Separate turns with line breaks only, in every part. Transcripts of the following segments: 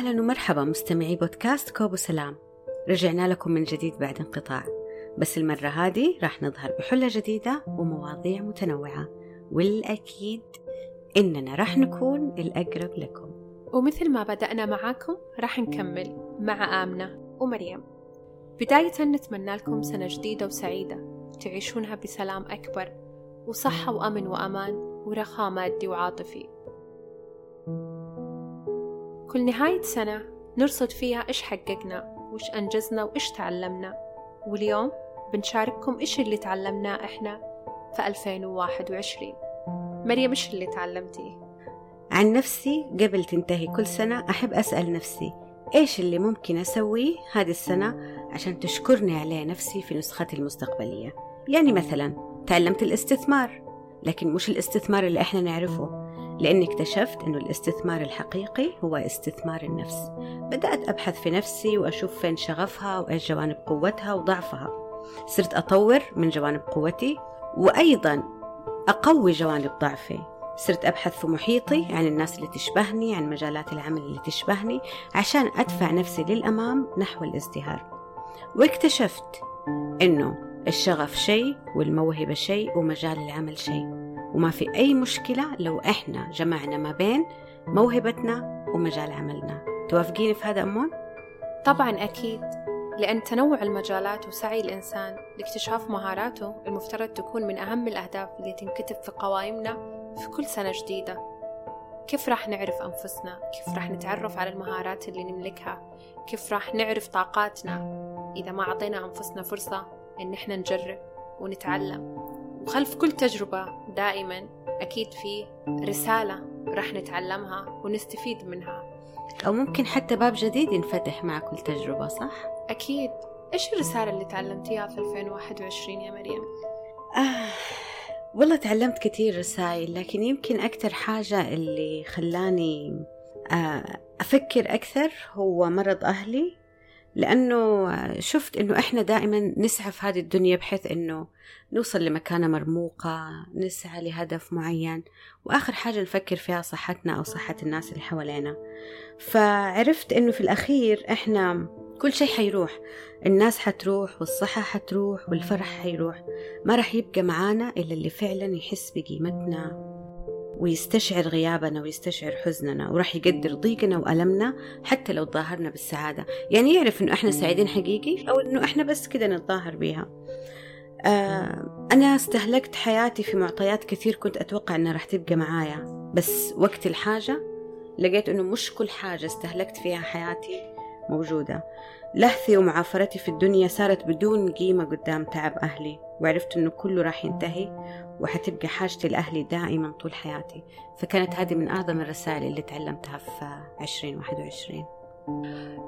أهلا ومرحبا مستمعي بودكاست كوب وسلام رجعنا لكم من جديد بعد انقطاع. بس المرة هذه راح نظهر بحلة جديدة ومواضيع متنوعة. والأكيد إننا راح نكون الأقرب لكم.
ومثل ما بدأنا معاكم راح نكمل مع آمنة ومريم. بداية نتمنى لكم سنة جديدة وسعيدة. تعيشونها بسلام أكبر. وصحة وأمن وأمان ورخاء مادي وعاطفي. كل نهاية سنة نرصد فيها إيش حققنا وإيش أنجزنا وإيش تعلمنا. واليوم بنشارككم إيش اللي تعلمناه إحنا في 2021 مريم إيش اللي تعلمتي؟
عن نفسي قبل تنتهي كل سنة أحب أسأل نفسي إيش اللي ممكن أسويه هذه السنة عشان تشكرني عليه نفسي في نسختي المستقبلية؟ يعني مثلا تعلمت الاستثمار لكن مش الاستثمار اللي إحنا نعرفه. لأني اكتشفت أنه الاستثمار الحقيقي هو استثمار النفس. بدأت أبحث في نفسي وأشوف فين شغفها وإيش جوانب قوتها وضعفها. صرت أطور من جوانب قوتي وأيضا أقوي جوانب ضعفي. صرت أبحث في محيطي عن الناس اللي تشبهني عن مجالات العمل اللي تشبهني عشان أدفع نفسي للأمام نحو الازدهار. واكتشفت أنه الشغف شيء والموهبة شيء ومجال العمل شيء. وما في أي مشكلة لو إحنا جمعنا ما بين موهبتنا ومجال عملنا. توافقيني في هذا أمون؟
طبعا أكيد لأن تنوع المجالات وسعي الإنسان لاكتشاف مهاراته المفترض تكون من أهم الأهداف اللي تنكتب في قوائمنا في كل سنة جديدة. كيف راح نعرف أنفسنا؟ كيف راح نتعرف على المهارات اللي نملكها؟ كيف راح نعرف طاقاتنا؟ إذا ما أعطينا أنفسنا فرصة إن إحنا نجرب ونتعلم. وخلف كل تجربة دائما أكيد في رسالة راح نتعلمها ونستفيد منها
أو ممكن حتى باب جديد ينفتح مع كل تجربة صح؟
أكيد إيش الرسالة اللي تعلمتيها في 2021 يا مريم؟
آه والله تعلمت كثير رسائل لكن يمكن أكثر حاجة اللي خلاني آه أفكر أكثر هو مرض أهلي لأنه شفت إنه إحنا دائما نسعى في هذه الدنيا بحيث إنه نوصل لمكانة مرموقة نسعى لهدف معين وآخر حاجة نفكر فيها صحتنا أو صحة الناس اللي حوالينا. فعرفت إنه في الأخير إحنا كل شيء حيروح. الناس حتروح والصحة حتروح والفرح حيروح. ما راح يبقى معانا إلا اللي فعلا يحس بقيمتنا. ويستشعر غيابنا ويستشعر حزننا وراح يقدر ضيقنا وألمنا حتى لو تظاهرنا بالسعادة. يعني يعرف إنه إحنا سعيدين حقيقي أو إنه إحنا بس كده نتظاهر بيها. آه أنا استهلكت حياتي في معطيات كثير كنت أتوقع إنها راح تبقى معايا بس وقت الحاجة لقيت إنه مش كل حاجة استهلكت فيها حياتي. موجودة. لهثي ومعافرتي في الدنيا صارت بدون قيمة قدام تعب أهلي وعرفت إنه كله راح ينتهي وحتبقى حاجتي لأهلي دائما طول حياتي. فكانت هذه من أعظم الرسائل اللي تعلمتها في 2021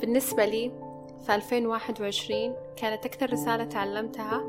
بالنسبة لي في 2021 كانت أكثر رسالة تعلمتها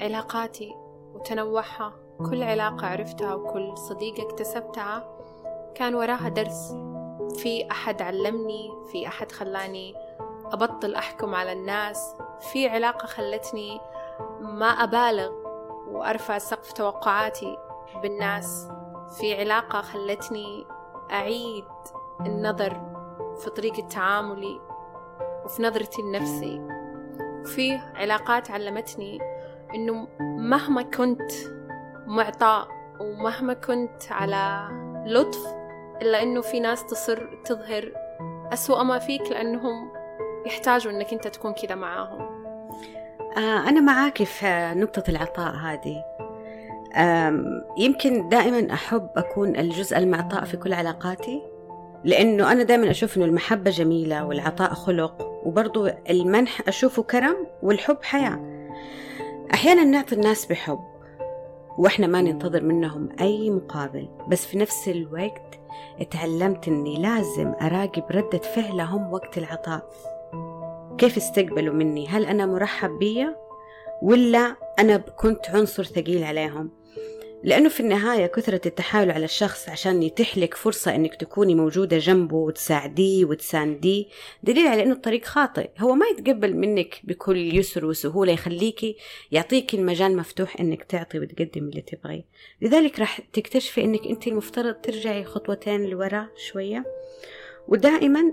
علاقاتي وتنوعها. كل علاقة عرفتها وكل صديقة اكتسبتها كان وراها درس. في أحد علمني في أحد خلاني أبطل أحكم على الناس في علاقة خلتني ما أبالغ وأرفع سقف توقعاتي بالناس في علاقة خلتني أعيد النظر في طريقة تعاملي وفي نظرتي لنفسي في علاقات علمتني إنه مهما كنت معطاء ومهما كنت على لطف إلا إنه في ناس تصر تظهر أسوأ ما فيك لأنهم يحتاجوا إنك أنت تكون كذا معاهم.
آه أنا معاك في نقطة العطاء هذه. يمكن دائما أحب أكون الجزء المعطاء في كل علاقاتي لأنه أنا دائما أشوف أنه المحبة جميلة والعطاء خلق وبرضو المنح أشوفه كرم والحب حياة. أحيانا نعطي الناس بحب وإحنا ما ننتظر منهم أي مقابل. بس في نفس الوقت اتعلمت أني لازم أراقب ردة فعلهم وقت العطاء. كيف استقبلوا مني؟ هل أنا مرحب بيا ولا أنا كنت عنصر ثقيل عليهم؟ لأنه في النهاية كثرة التحايل على الشخص عشان يتيح لك فرصة أنك تكوني موجودة جنبه وتساعديه وتسانديه دليل على أنه الطريق خاطئ. هو ما يتقبل منك بكل يسر وسهولة يخليكي يعطيك المجال مفتوح أنك تعطي وتقدم اللي تبغيه. لذلك راح تكتشفي أنك أنت المفترض ترجعي خطوتين لورا شوية. ودائما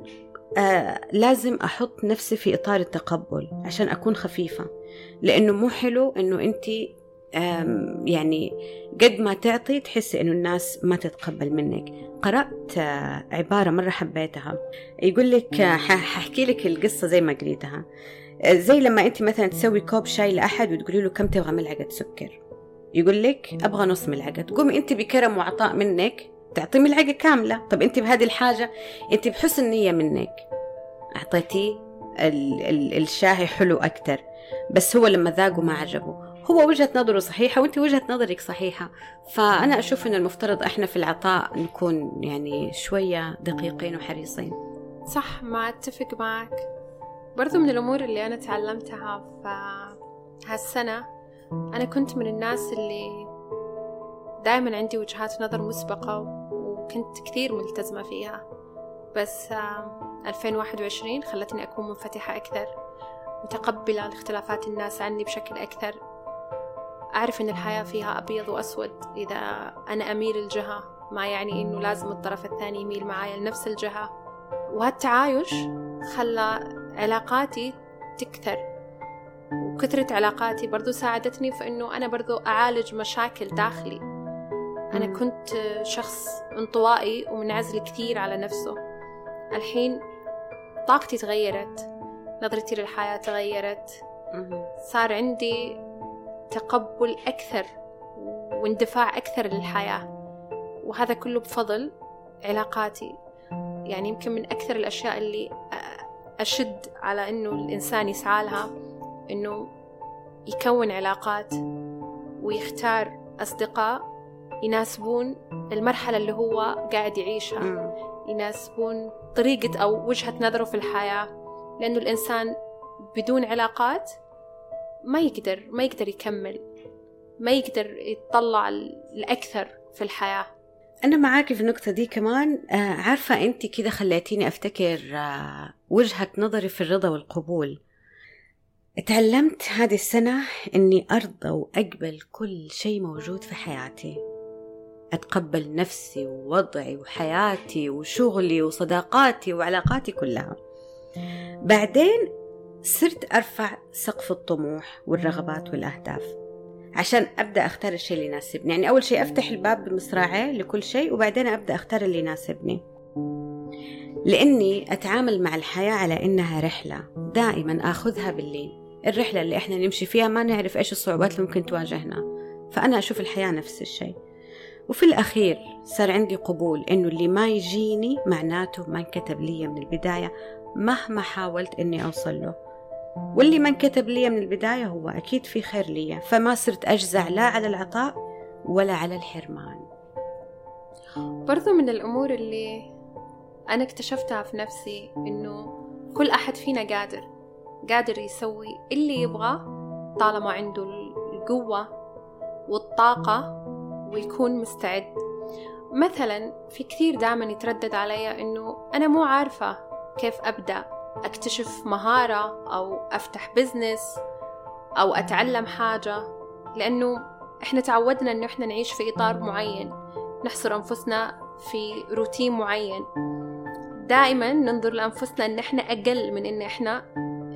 آه لازم أحط نفسي في إطار التقبل عشان أكون خفيفة لأنه مو حلو إنه أنت يعني قد ما تعطي تحسي إنه الناس ما تتقبل منك. قرأت آه، عبارة مرة حبيتها. يقول لك آه، ححكي لك القصة زي ما قريتها. آه، زي لما أنت مثلا تسوي كوب شاي لأحد وتقولي له كم تبغى ملعقة سكر. يقول لك أبغى نص ملعقة. تقومي أنت بكرم وعطاء منك تعطي ملعقة كاملة. طب أنت بهذه الحاجة أنت بحسن نية منك. أعطيتيه الشاي حلو أكتر. بس هو لما ذاقه ما عجبه. هو وجهة نظره صحيحة وأنت وجهة نظرك صحيحة. فأنا أشوف أن المفترض إحنا في العطاء نكون يعني شوية دقيقين وحريصين.
صح ما أتفق معك. برضو من الأمور اللي أنا تعلمتها في هالسنة أنا كنت من الناس اللي دائما عندي وجهات نظر مسبقة وكنت كثير ملتزمة فيها. بس 2021 خلتني أكون منفتحة أكثر متقبلة لاختلافات الناس عني بشكل أكثر. أعرف إن الحياة فيها أبيض وأسود. إذا أنا أميل الجهة ما يعني إنه لازم الطرف الثاني يميل معايا لنفس الجهة. وهالتعايش خلى علاقاتي تكثر. وكثرة علاقاتي برضو ساعدتني في إنه أنا برضو أعالج مشاكل داخلي. أنا كنت شخص انطوائي ومنعزل كثير على نفسه. الحين طاقتي تغيرت نظرتي للحياة تغيرت. صار عندي تقبل أكثر واندفاع أكثر للحياة. وهذا كله بفضل علاقاتي. يعني يمكن من أكثر الأشياء اللي أشد على إنه الإنسان يسعى لها إنه يكون علاقات ويختار أصدقاء يناسبون المرحلة اللي هو قاعد يعيشها. يناسبون طريقة أو وجهة نظره في الحياة. لأنه الإنسان بدون علاقات ما يقدر ما يقدر يكمل. ما يقدر يتطلع الأكثر في الحياة.
أنا معاك في النقطة دي كمان. آه عارفة أنت كده خليتيني أفتكر آه وجهة نظري في الرضا والقبول. تعلمت هذه السنة أني أرضى وأقبل كل شيء موجود في حياتي. أتقبل نفسي ووضعي وحياتي وشغلي وصداقاتي وعلاقاتي كلها. بعدين صرت أرفع سقف الطموح والرغبات والأهداف عشان أبدأ أختار الشيء اللي يناسبني. يعني أول شيء أفتح الباب بمصراعيه لكل شيء وبعدين أبدأ أختار اللي يناسبني. لأني أتعامل مع الحياة على إنها رحلة دائما آخذها باللين الرحلة اللي إحنا نمشي فيها ما نعرف إيش الصعوبات اللي ممكن تواجهنا. فأنا أشوف الحياة نفس الشيء. وفي الأخير صار عندي قبول إنه اللي ما يجيني معناته ما انكتب لي من البداية مهما حاولت إني أوصل له. واللي ما انكتب لي من البداية هو أكيد في خير لي. فما صرت أجزع لا على العطاء ولا على الحرمان.
برضو من الأمور اللي أنا اكتشفتها في نفسي إنه كل أحد فينا قادر قادر يسوي اللي يبغاه طالما عنده القوة والطاقة ويكون مستعد. مثلا في كثير دائما يتردد علي إنه أنا مو عارفة كيف أبدأ. أكتشف مهارة أو أفتح بزنس أو أتعلم حاجة لأنه إحنا تعودنا إنه إحنا نعيش في إطار معين نحصر أنفسنا في روتين معين. دائما ننظر لأنفسنا إن إحنا أقل من إن إحنا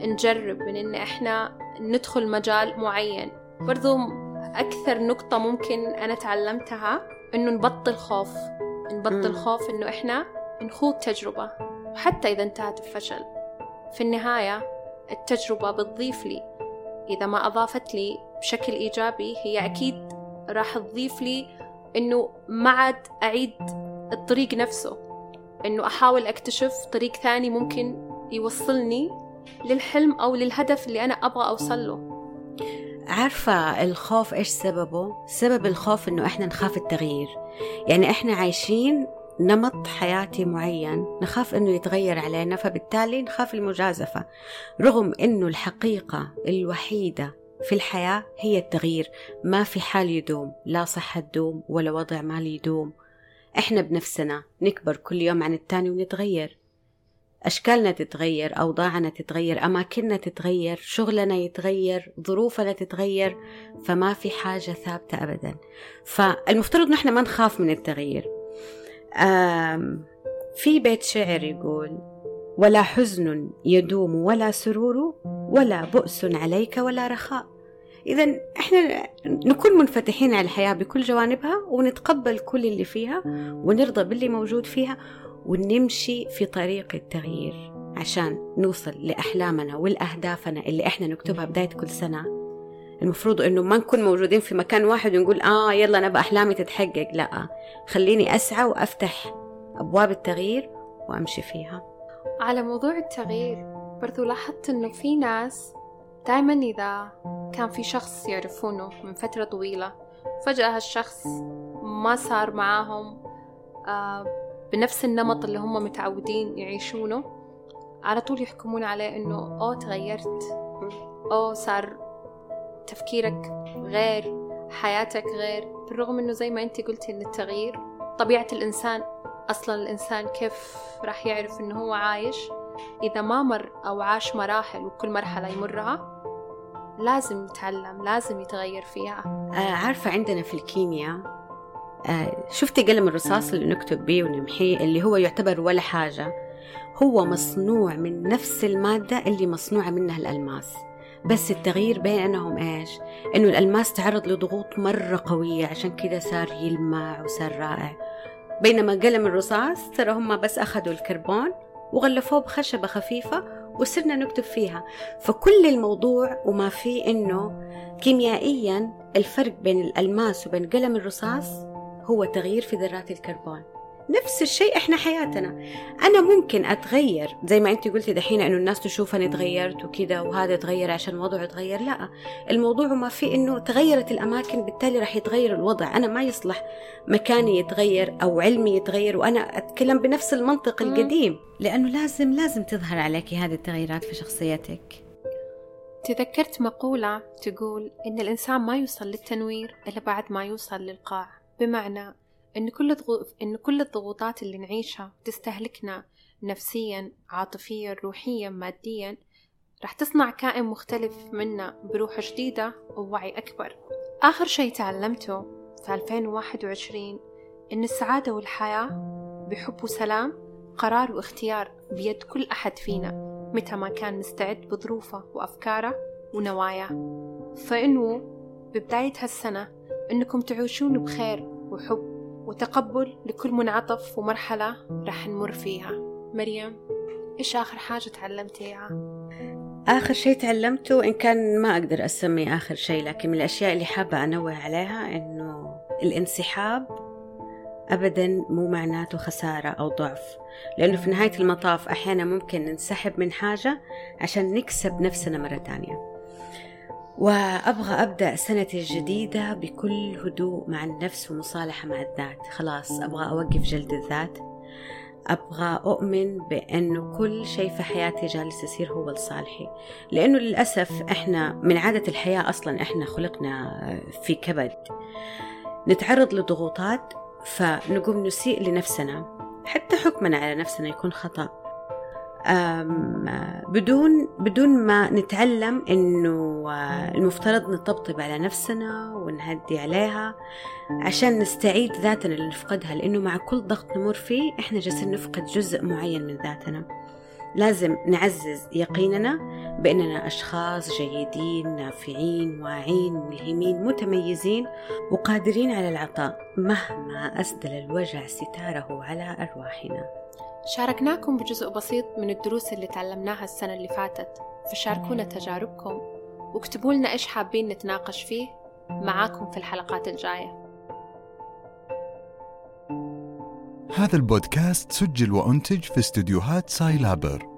نجرب من إن إحنا ندخل مجال معين. برضو أكثر نقطة ممكن أنا تعلمتها إنه نبطل خوف نبطل خوف إنه إحنا نخوض تجربة وحتى إذا انتهت بفشل في النهاية التجربة بتضيف لي. إذا ما أضافت لي بشكل إيجابي هي أكيد راح تضيف لي إنه ما عاد أعيد الطريق نفسه. إنه أحاول أكتشف طريق ثاني ممكن يوصلني للحلم أو للهدف اللي أنا أبغى أوصل له.
عارفة الخوف إيش سببه؟ سبب الخوف إنه إحنا نخاف التغيير. يعني إحنا عايشين نمط حياتي معين نخاف إنه يتغير علينا فبالتالي نخاف المجازفة رغم إنه الحقيقة الوحيدة في الحياة هي التغيير. ما في حال يدوم لا صحة تدوم ولا وضع مالي يدوم. إحنا بنفسنا نكبر كل يوم عن التاني ونتغير. أشكالنا تتغير أوضاعنا تتغير أماكننا تتغير شغلنا يتغير ظروفنا تتغير فما في حاجة ثابتة أبدا. فالمفترض نحن ما نخاف من التغيير. في بيت شعر يقول ولا حزن يدوم ولا سرور ولا بؤس عليك ولا رخاء. إذا إحنا نكون منفتحين على الحياة بكل جوانبها ونتقبل كل اللي فيها ونرضى باللي موجود فيها ونمشي في طريق التغيير عشان نوصل لأحلامنا والأهدافنا اللي إحنا نكتبها بداية كل سنة. المفروض إنه ما نكون موجودين في مكان واحد ونقول آه يلا أنا بأحلامي تتحقق. لا خليني أسعى وأفتح أبواب التغيير وأمشي فيها.
على موضوع التغيير برضو لاحظت إنه في ناس دائما إذا كان في شخص يعرفونه من فترة طويلة فجأة هالشخص ما صار معاهم آه، بنفس النمط اللي هم متعودين يعيشونه على طول يحكمون عليه إنه أوه تغيرت. أوه صار تفكيرك غير حياتك غير بالرغم إنه زي ما أنت قلتي إن التغيير طبيعة الإنسان أصلا الإنسان كيف راح يعرف إنه هو عايش؟ إذا ما مر أو عاش مراحل وكل مرحلة يمرها لازم يتعلم لازم يتغير فيها.
آه عارفة عندنا في الكيمياء آه شفتي قلم الرصاص اللي نكتب بيه ونمحيه اللي هو يعتبر ولا حاجة؟ هو مصنوع من نفس المادة اللي مصنوعة منها الألماس. بس التغيير بينهم إيش؟ إنه الألماس تعرض لضغوط مرة قوية عشان كذا صار يلمع وصار رائع. بينما قلم الرصاص ترى هم بس أخذوا الكربون وغلفوه بخشبة خفيفة وصرنا نكتب فيها. فكل الموضوع وما فيه إنه كيميائيا الفرق بين الألماس وبين قلم الرصاص هو تغيير في ذرات الكربون. نفس الشيء إحنا حياتنا. أنا ممكن أتغير زي ما انت قلتي دحين إنه الناس تشوف اني تغيرت وكذا وهذا تغير عشان الوضع يتغير. لا الموضوع ما في إنه تغيرت الأماكن بالتالي راح يتغير الوضع. أنا ما يصلح مكاني يتغير أو علمي يتغير وأنا أتكلم بنفس المنطق القديم. لأنه لازم لازم تظهر عليك هذه التغييرات في شخصيتك.
تذكرت مقولة تقول إن الإنسان ما يوصل للتنوير إلا بعد ما يوصل للقاع. بمعنى إن كل إن كل الضغوطات اللي نعيشها تستهلكنا نفسيا عاطفيا روحيا ماديا راح تصنع كائن مختلف منا بروح جديدة ووعي أكبر. آخر شي تعلمته في 2021 إن السعادة والحياة بحب وسلام قرار واختيار بيد كل أحد فينا متى ما كان مستعد بظروفه وأفكاره ونواياه. فإنه ببداية هالسنة إنكم تعيشون بخير وحب وتقبل لكل منعطف ومرحلة راح نمر فيها. مريم إيش آخر حاجة تعلمتيها؟
آخر شيء تعلمته إن كان ما أقدر أسمي آخر شيء لكن من الأشياء اللي حابة أنوه عليها إنه الانسحاب أبدا مو معناته خسارة أو ضعف. لأنه في نهاية المطاف أحيانا ممكن ننسحب من حاجة عشان نكسب نفسنا مرة تانية. وأبغى أبدأ سنتي الجديدة بكل هدوء مع النفس ومصالحة مع الذات. خلاص أبغى أوقف جلد الذات. أبغى أؤمن بأنه كل شيء في حياتي جالس يصير هو لصالحي. لأنه للأسف إحنا من عادة الحياة أصلا إحنا خلقنا في كبد. نتعرض لضغوطات فنقوم نسيء لنفسنا. حتى حكمنا على نفسنا يكون خطأ. بدون بدون ما نتعلم إنه آه، المفترض نطبطب على نفسنا ونهدي عليها عشان نستعيد ذاتنا اللي نفقدها لإنه مع كل ضغط نمر فيه إحنا جالسين نفقد جزء معين من ذاتنا. لازم نعزز يقيننا بأننا أشخاص جيدين نافعين واعين ملهمين متميزين وقادرين على العطاء مهما أسدل الوجع ستاره على أرواحنا.
شاركناكم بجزء بسيط من الدروس اللي تعلمناها السنة اللي فاتت. فشاركونا تجاربكم واكتبوا لنا إيش حابين نتناقش فيه. معاكم في الحلقات الجاية.
هذا البودكاست سجل وأنتج في استديوهات ساي لابر.